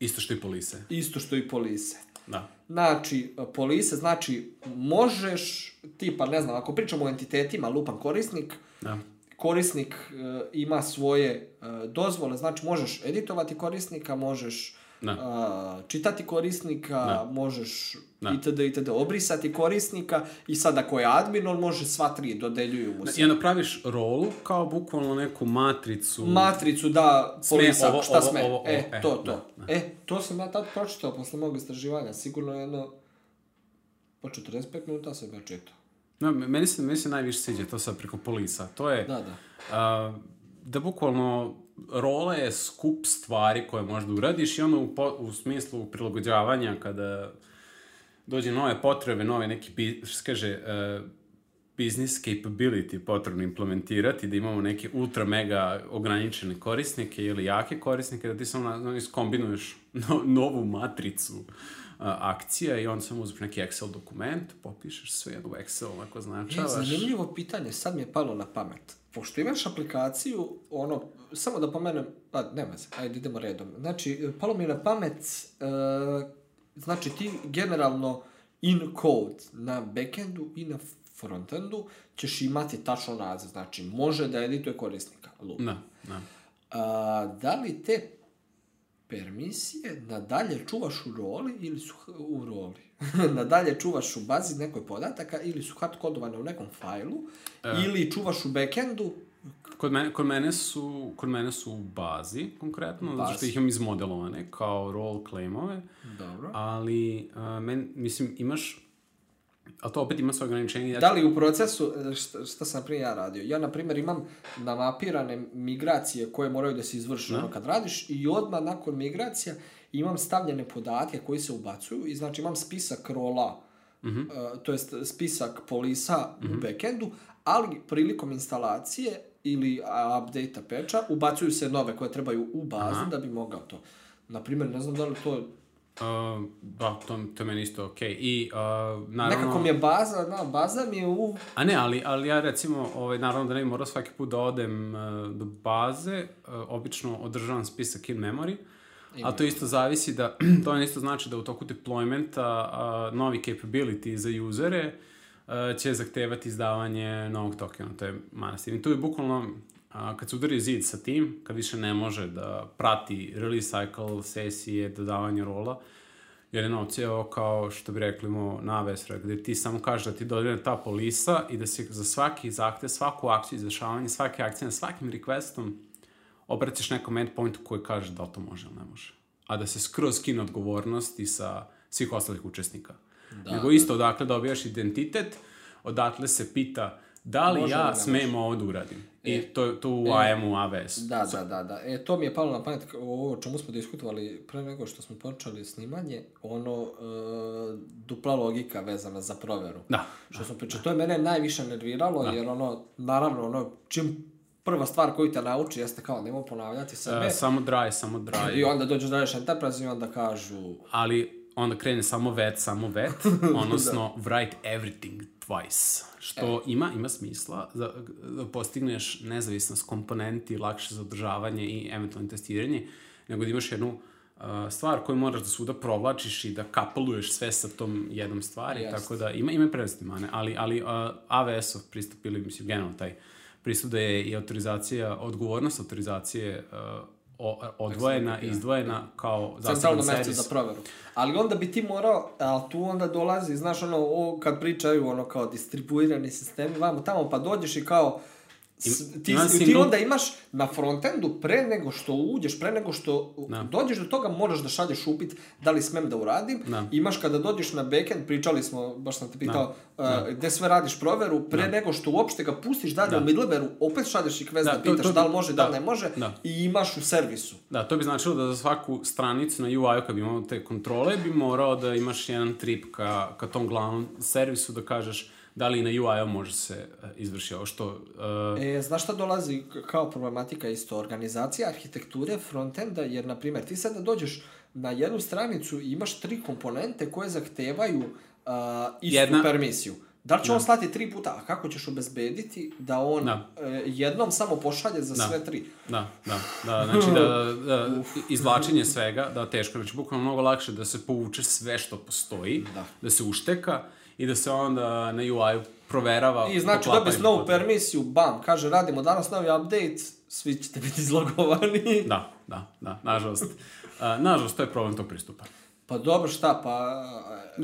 Isto što i polise.
Isto što i polise. Da. Znači, polise, znači, možeš, tipa, ne znam, ako pričamo o entitetima, lupan korisnik, da. korisnik e, ima svoje e, dozvole, znači možeš editovati korisnika, možeš da. e, čitati korisnika, da. možeš da. itd. itd. Obrisati korisnika i sad ako je admin, on može sva tri dodeljuju
mu
se. I
onda praviš rolu kao bukvalno neku matricu.
Matricu, da, polisak, ovo, šta ovo, sme. Ovo, ovo, e, e, to, da, to. Da, da. E, to sam ja tad pročitao posle mog istraživanja. Sigurno jedno, po 45 minuta sam ja čitao.
Da, meni se, meni se najviše sviđa to sad preko polisa. To je... Da, da. A, da bukvalno rola je skup stvari koje možda uradiš i ono u, po, u smislu prilagođavanja kada dođe nove potrebe, nove neki, kaže, uh, business capability potrebno implementirati, da imamo neke ultra mega ograničene korisnike ili jake korisnike, da ti samo na, iskombinuješ no, novu matricu uh, akcija i on samo uzme neki Excel dokument, popišeš sve u Excel, onako značavaš. Je,
zanimljivo pitanje, sad mi je palo na pamet. Pošto imaš aplikaciju, ono, samo da pomenem, pa nema se, ajde idemo redom. Znači, palo mi je na pamet uh, Znači ti generalno in code na backendu i na frontendu ćeš imati tačno naziv. Znači može da edituje korisnika. Lupa. Ne, ne. A, da li te permisije nadalje čuvaš u roli ili su u roli? nadalje čuvaš u bazi nekoj podataka ili su hard kodovane u nekom fajlu e. ili čuvaš u backendu
Kod mene, kod mene, su, kod mene su u bazi, konkretno, bazi. zato što ih imam izmodelovane kao role claimove. Dobro. Ali, uh, men, mislim, imaš A to opet ima svoje ograničenje.
da li u procesu, e, šta, sam prije ja radio? Ja, na primjer, imam namapirane migracije koje moraju da se izvršu da. ono kad radiš i odmah nakon migracija imam stavljene podatke koji se ubacuju i znači imam spisak rola, mm -hmm. uh, to jest spisak polisa mm -hmm. u mhm. backendu, ali prilikom instalacije ili update-a peča, ubacuju se nove koje trebaju u bazu Aha. da bi mogao to. Naprimjer, ne znam da li to
Uh, da, to, to meni isto okej. Okay. I,
uh, naravno... Nekako mi je baza, da, baza mi je u...
A ne, ali, ali ja recimo, ovaj, naravno da ne bi morao svaki put da odem uh, do baze, uh, obično održavam spisak in memory, Ima. a to isto zavisi da, to isto znači da u toku deploymenta uh, novi capability za usere uh, E, će zahtevati izdavanje novog tokena, to je manastir. I tu je bukvalno, a, kad se udari zid sa tim, kad više ne može da prati release cycle, sesije, dodavanje rola, jer je novceo kao što bi rekli mu na Vesra, gde ti samo kažeš da ti dodeljena ta polisa i da se za svaki zakte, svaku akciju, izvršavanje, svake akcije, na svakim requestom obraćaš nekom endpointu koji kaže da li to može ili ne može. A da se skroz skine odgovornosti sa svih ostalih učesnika. Da, Nego da. isto odakle dobijaš identitet, odatle se pita da li ja da smem ovo da uradim. E, I to, to u e, AM-u, AVS.
Da, da, da, da. E, to mi je palo na pamet o čemu smo diskutovali pre nego što smo počeli snimanje, ono e, dupla logika vezana za proveru. Da. Što smo da. pričali, to je mene najviše nerviralo, da. jer ono, naravno, ono, čim prva stvar koju te nauči jeste kao nemoj ponavljati
sebe. E, samo draje, samo draje.
I onda dođu draješ enterprise i onda kažu...
Ali onda krene samo vet, samo vet, da. odnosno da. write everything twice. Što e. ima, ima smisla da, da postigneš nezavisnost komponenti, lakše zadržavanje i eventualno testiranje, nego da imaš jednu uh, stvar koju moraš da svuda provlačiš i da kapaluješ sve sa tom jednom stvari, Jasne. tako da ima, ima prednosti mane, ali, ali uh, AWS-ov pristup ili, mislim, generalno taj pristup da je i autorizacija, odgovornost autorizacije uh, odvojena, dakle, izdvojena kao centralno
mesto za proveru. Ali onda bi ti morao, a tu onda dolazi, znaš ono, o, kad pričaju ono kao distribuirani sistemi, vamo tamo, pa dođeš i kao, uh, ti, ti, ti onda imaš na frontendu pre nego što uđeš, pre nego što da. dođeš do toga moraš da šalješ upit da li smem da uradim. Da. Imaš kada dođeš na backend, pričali smo, baš sam te da. pitao, da. Uh, gde sve radiš proveru, pre da. nego što uopšte ga pustiš dalje da. u middlewareu, opet šalješ i quest da, da pitaš to, to, da li može, da, li ne može i imaš u servisu.
Da, to bi značilo da za svaku stranicu na UI-u kad bi imao te kontrole bi morao da imaš jedan trip ka, ka tom glavnom servisu da kažeš da li na UI-u može se eh, izvrši ovo što...
Uh... E, znaš šta dolazi kao problematika isto? Organizacija arhitekture frontenda, jer, na primjer, ti sada dođeš na jednu stranicu i imaš tri komponente koje zahtevaju uh, istu Jedna... permisiju. Da li će no. Da. on slati tri puta? A kako ćeš obezbediti da on no. Da. e, jednom samo pošalje za
no. Da.
sve tri?
Da, da, da. Znači da, da izvlačenje svega, da teško. Znači bukvalno mnogo lakše da se povuče sve što postoji, da, da se ušteka i da se onda na ui proverava.
I znači dobiješ novu permisiju, bam, kaže radimo danas novi update, svi ćete biti izlogovani.
da, da, da, nažalost. Uh, nažalost, to je problem tog pristupa.
Pa dobro, šta, pa...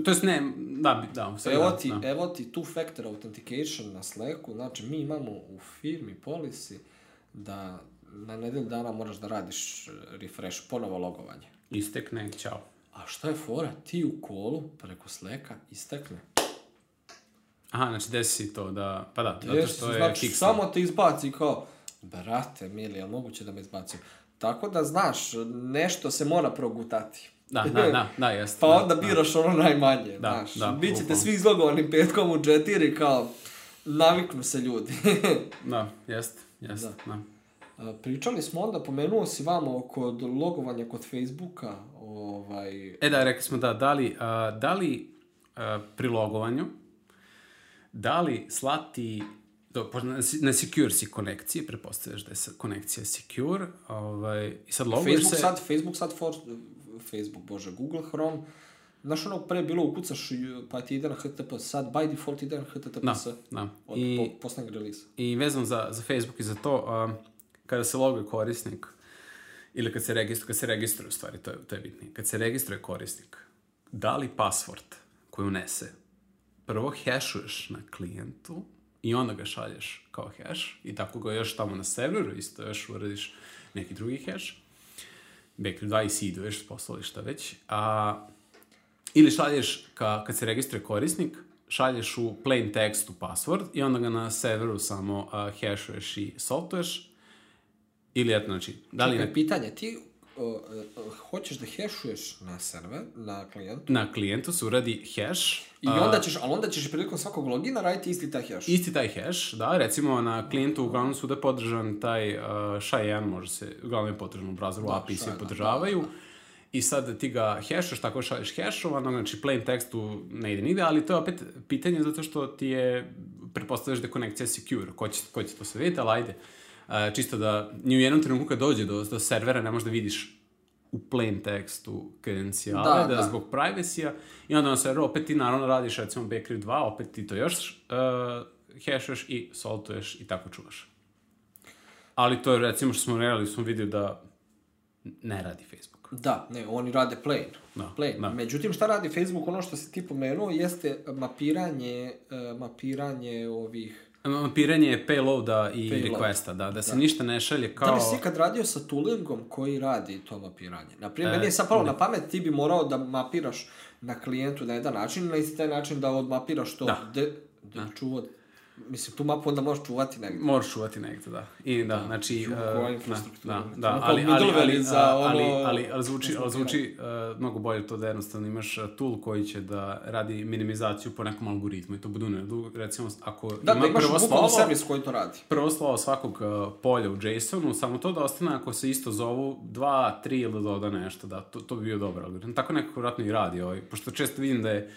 E, to jest, ne, da, da, sve evo ti, da. Evo ti two-factor authentication na Slacku, znači mi imamo u firmi policy da na nedelju dana moraš da radiš e, refresh, ponovo logovanje.
Istekne, čao.
A šta je fora? Ti u kolu preko Slacka istekne.
Aha, znači desi to da, pa da, zato što
je znači, kickstart. Samo te izbaci kao, brate mili, je moguće da me izbacim? Tako da, znaš, nešto se mora progutati.
Da, da, da, da, jeste.
pa da,
da.
biraš da. ono najmanje, da, znaš. Da, Bićete upravo. svi izlogovani petkom u džetiri kao, naviknu se ljudi.
da, jeste, jeste, da. da.
Pričali smo onda, pomenuo si vama kod logovanja kod Facebooka. Ovaj...
E da, rekli smo da, da li, a, da li a, pri logovanju, da li slati do, na secure si konekcije, prepostavljaš da je konekcija secure, ovaj, i
sad loguješ
se...
Sad, Facebook sad, for, Facebook, bože, Google Chrome, Znaš ono, pre bilo ukucaš pa ti ide na HTTP, sad by default ide
na
HTTPS. Da, da. Od I, po, poslednjeg relisa.
I vezan za, za Facebook i za to, um, kada se loguje korisnik, ili kad se registruje, kad se registruje u stvari, to je, to je bitnije, kad se registruje korisnik, da li password koji unese prvo hešuješ na klijentu i onda ga šalješ kao heš i tako ga još tamo na serveru isto još uradiš neki drugi heš. Backdoor da, 2 i seeduješ, poslališ šta već. A, ili šalješ, ka, kad se registruje korisnik, šalješ u plain textu password i onda ga na serveru samo uh, hashuješ i saltuješ. Ili eto, znači,
da li... Čekaj, pitanje, ti uh, hoćeš da hešuješ na server, na klijentu.
Na klijentu se uradi heš.
I onda ćeš, ali onda ćeš prilikom svakog logina raditi isti taj heš.
Isti taj heš, da. Recimo na klijentu uglavnom su da podržan taj uh, SHA-1, može se, uglavnom je podržan u brazoru, da, API se da, podržavaju. Da, da, da i sad ti ga hešaš, tako šalješ hešovano, znači plain tekstu ne ide nigde, ali to je opet pitanje zato što ti je, pretpostavljaš da je konekcija secure, ko će, ko će to sve vidjeti, ali ajde. Uh, čisto da ni u jednom trenutku kad dođe do, do servera ne možeš da vidiš u plain tekstu kredencijale, da, da, da. zbog privacy-a, i onda na serveru opet ti naravno radiš recimo Bakery 2, opet ti to još uh, e, hashuješ i soltuješ i tako čuvaš. Ali to je recimo što smo realili, smo vidio da ne radi Facebook.
Da, ne, oni rade plain. Da, plain. Da. Međutim, šta radi Facebook, ono što si ti pomenuo, jeste mapiranje, e, mapiranje ovih
Mapiranje payloada i payload. requesta, da, da se da. ništa ne šalje
kao... Da li si ikad radio sa toolingom koji radi to mapiranje? Naprimjer, e, meni je sad palo na pamet, ti bi morao da mapiraš na klijentu na jedan način, na isti taj način da odmapiraš to da. De, de, da. čuvod Mislim, tu mapu onda možeš čuvati negde.
Možeš čuvati negde, da.
I
da, da znači... E, Koja Da, da, da ali, ali, ali, za ono... ali, ali, ali da. zvuči, ali zvuči uh, mnogo bolje to da jednostavno imaš e, tool koji će da radi minimizaciju po nekom algoritmu i to budu nedu, recimo, ako da, ima da imaš prvo slovo... servis koji to radi. Prvo slovo svakog uh, polja u JSON-u, samo to da ostane ako se isto zovu dva, tri ili doda nešto, da, to, to bi bio dobro algoritm. Tako nekako vratno i radi ovaj, pošto često vidim da je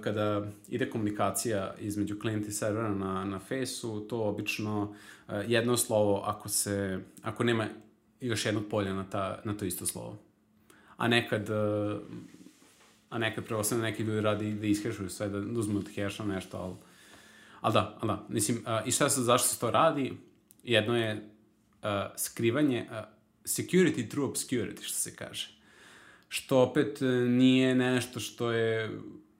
kada ide komunikacija između klijenta i servera na, na fejsu, to obično jedno slovo ako, se, ako nema još jednog polja na, ta, na to isto slovo. A nekad, a nekad preostane neki ljudi radi da ishešuju sve, da uzmu od heša nešto, ali, ali da, ali da. Mislim, i šta se, zašto se to radi? Jedno je a, skrivanje, a, security through obscurity, što se kaže. Što opet e, nije nešto što je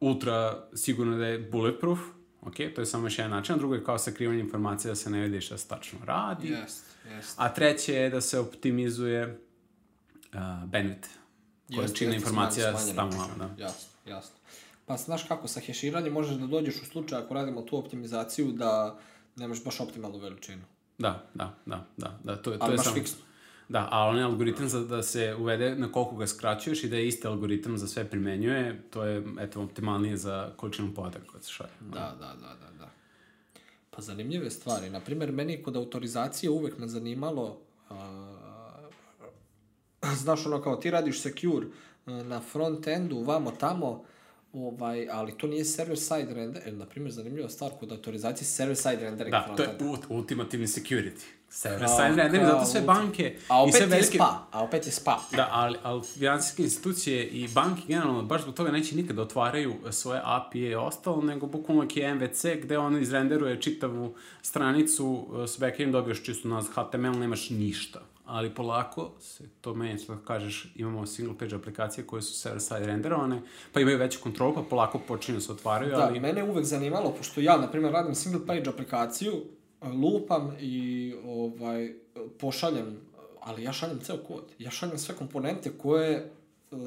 ultra sigurno da je bulletproof, ok, to je samo još jedan način, a drugo je kao sakrivanje informacije da se ne vidi šta se tačno radi, yes, yes. a treće je da se optimizuje uh, bandwidth, koja yes, čina yes, informacija
stalno, da. Jasno, jasno. Pa znaš kako, sa heširanjem možeš da dođeš u slučaj ako radimo tu optimizaciju da nemaš baš optimalnu veličinu.
Da, da, da, da, da to je, to Ali je samo... fiksno. Da, a onaj algoritam za, da se uvede na koliko ga skraćuješ i da je isti algoritam za sve primenjuje, to je, eto, optimalnije za količinu podataka koja se šalje.
Da, da, da, da, da. Pa zanimljive stvari. Naprimer, meni kod autorizacije uvek me zanimalo, uh, znaš ono kao ti radiš secure uh, na front endu, vamo tamo, ovaj, ali to nije server side render, e, na primjer zanimljiva stvar kod autorizacije server side rendering
da, front enda. Da, to je ult ultimativni security. Severna Silent Nedelja, zato sve
banke... A opet i sve velike, spa, a opet je spa.
Da, ali, ali financijske institucije i banke generalno baš zbog toga neće nikada da otvaraju svoje API-e i ostalo, nego bukvalno je MVC gde on izrenderuje čitavu stranicu e, s backend dobiješ čisto na HTML, nemaš ništa. Ali polako se to menja, što kažeš, imamo single page aplikacije koje su server side renderovane, pa imaju veću kontrolu, pa polako počinju da se otvaraju,
da, ali... Da, mene je uvek zanimalo, pošto ja, na primjer, radim single page aplikaciju, lupam i ovaj, pošaljem, ali ja šaljem ceo kod. Ja šaljem sve komponente koje uh,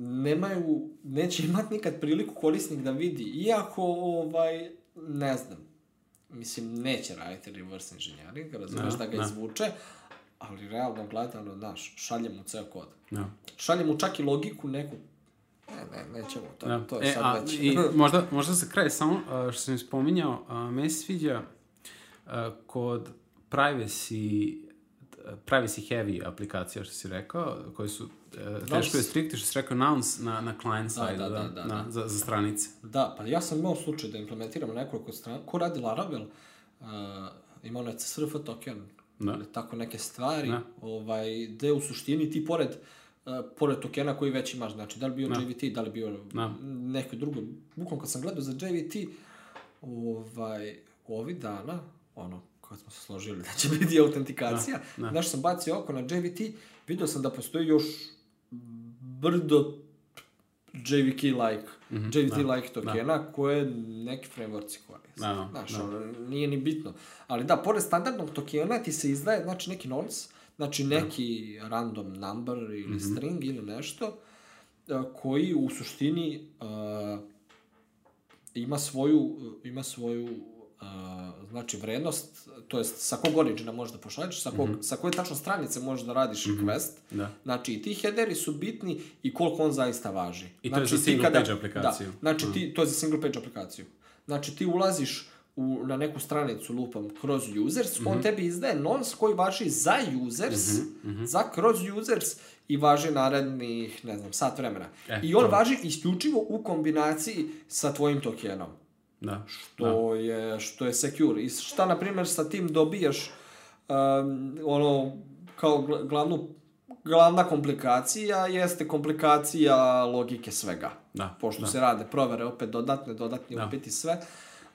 nemaju, neće imati nikad priliku korisnik da vidi, iako, ovaj, ne znam, mislim, neće raditi reverse engineering, razumeš da, da ga no. Da. izvuče, ali realno gledano, znaš, šalje mu ceo kod. No. Da. Šalje mu čak i logiku neku, ne, ne, nećemo, to, no. to je e, sad a, već.
I, možda, možda za kraj, samo što sam spominjao, a, meni se sviđa, kod privacy privacy heavy aplikacija, što si rekao, koje su e, da teško je strikti, što si rekao nouns na, na client da, side, da, da, da, da, na, da. Za, za stranice.
Da, pa ja sam imao slučaj da implementiram nekoliko strana, ko radi Laravel, uh, imao na CSRF token, da. ili tako neke stvari, da. ovaj, gde u suštini ti pored e, pored tokena koji već imaš, znači da li bio da. JVT, da li bio da. neko drugo, bukom kad sam gledao za JVT, ovaj, ovih dana, ono, kad smo se složili da će biti autentikacija, da, da. znaš sam bacio oko na JVT, vidio sam da postoji još brdo JVK-like, mm -hmm, JVT-like da, da, tokena da. koje neki frameworksi koriste. Da, da. znaš, da. Ono, nije ni bitno. Ali da, pored standardnog tokena ti se izdaje znači, neki nonce, znači da. neki da. random number ili mm -hmm. string ili nešto, e, koji u suštini uh, ima svoju, ima svoju znači vrednost, to jest sa kog origina možeš da pošalješ, sa, kog, mm -hmm. sa koje tačno stranice možeš da radiš mm -hmm. request. Da. Znači i ti headeri su bitni i koliko on zaista važi. I to znači, je za single kada, page da, aplikaciju. Da, znači mm. ti, mhm. to je za single page aplikaciju. Znači ti ulaziš u, na neku stranicu lupam kroz users, mm -hmm. on mhm. tebi izdaje nonce koji važi za users, mm -hmm. za kroz users i važi narednih, ne znam, sat vremena. E, I on to. važi isključivo u kombinaciji sa tvojim tokenom. Da. Što, da. Je, što je secure. I šta, na primjer, sa tim dobijaš um, ono, kao glavnu glavna komplikacija jeste komplikacija logike svega. Da, Pošto da. se rade provere opet dodatne, dodatni da. opet i sve.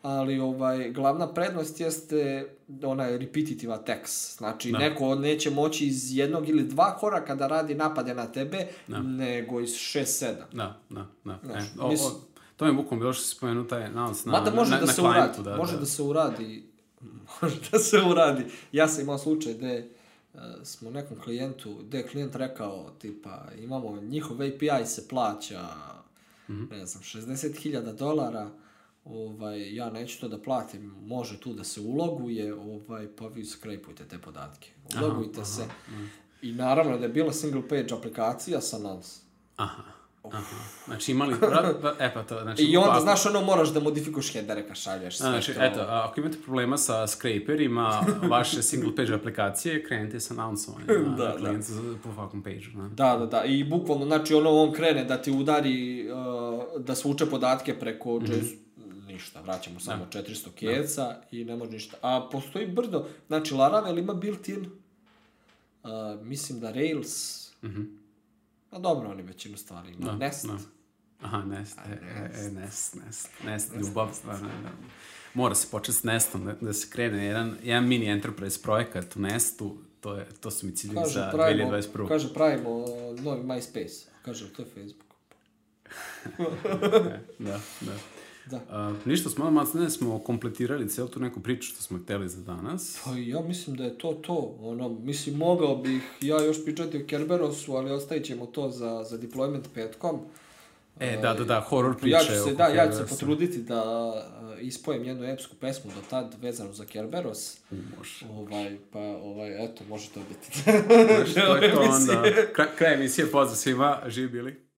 Ali ovaj, glavna prednost jeste onaj repetitiva attacks. Znači, da. neko neće moći iz jednog ili dva koraka da radi napade na tebe, da. nego iz šest, sedam. Da, da,
da. Znači, e, o, o, To mi je bukom bilo što si spomenuo taj announce na, Mada može na, da na se uradi, da,
može da. da se uradi, može da se uradi. Ja sam imao slučaj gde e, smo nekom klijentu, gde je klijent rekao, tipa, imamo, njihov API se plaća, mm -hmm. ne znam, 60.000 dolara, ovaj, ja neću to da platim, može tu da se uloguje, ovaj, pa vi skrejpujte te podatke. Ulogujte aha, se. Aha, aha. I naravno da je bila single page aplikacija sa nas. Aha.
Uf. Aha. Znači imali,
e pa to, znači... I onda, znaš, ono, moraš da modifikuješ headere kad šalješ sve
znači, to. Eto, ako imate problema sa scraperima vaše single page aplikacije, krenite sa announceovanjem da, na
da,
da. klijent da.
po svakom page Na. Da. da, da, da. I bukvalno, znači, ono, on krene da ti udari, uh, da svuče podatke preko mm -hmm. JS, ništa, vraćamo samo da. 400 keca da. i ne može ništa. A postoji brdo, znači, Laravel ima built-in, uh, mislim da Rails, mm -hmm A pa dobro, oni većinu stvari imaju. No, da, da. nest. No.
Aha, nest, A, e, e, nest. E, nest, nest, nest, ljubav, stvarno. Da. Mora se početi s nestom, da, da se krene jedan, jedan mini enterprise projekat u nestu, to, je, to su mi ciljevi kaže, za pravimo, 2021.
Kaže, pravimo uh, novi MySpace. Kaže, to je Facebook.
da, da. Da. A, ništa, smo malo ne smo kompletirali celu tu neku priču što smo hteli za danas.
Pa ja mislim da je to to. Ono, mislim, mogao bih ja još pričati o Kerberosu, ali ostavit ćemo to za, za deployment petkom.
E, da, da, da, horror priče.
Ja ću se, da, ja ću se potruditi da e, ispojem jednu epsku pesmu do tad vezanu za Kerberos. Može. Ovaj, pa, ovaj, eto, možete dobiti. Znači,
to je to onda. Kraj, kraj emisije, pozdrav svima, živi bili.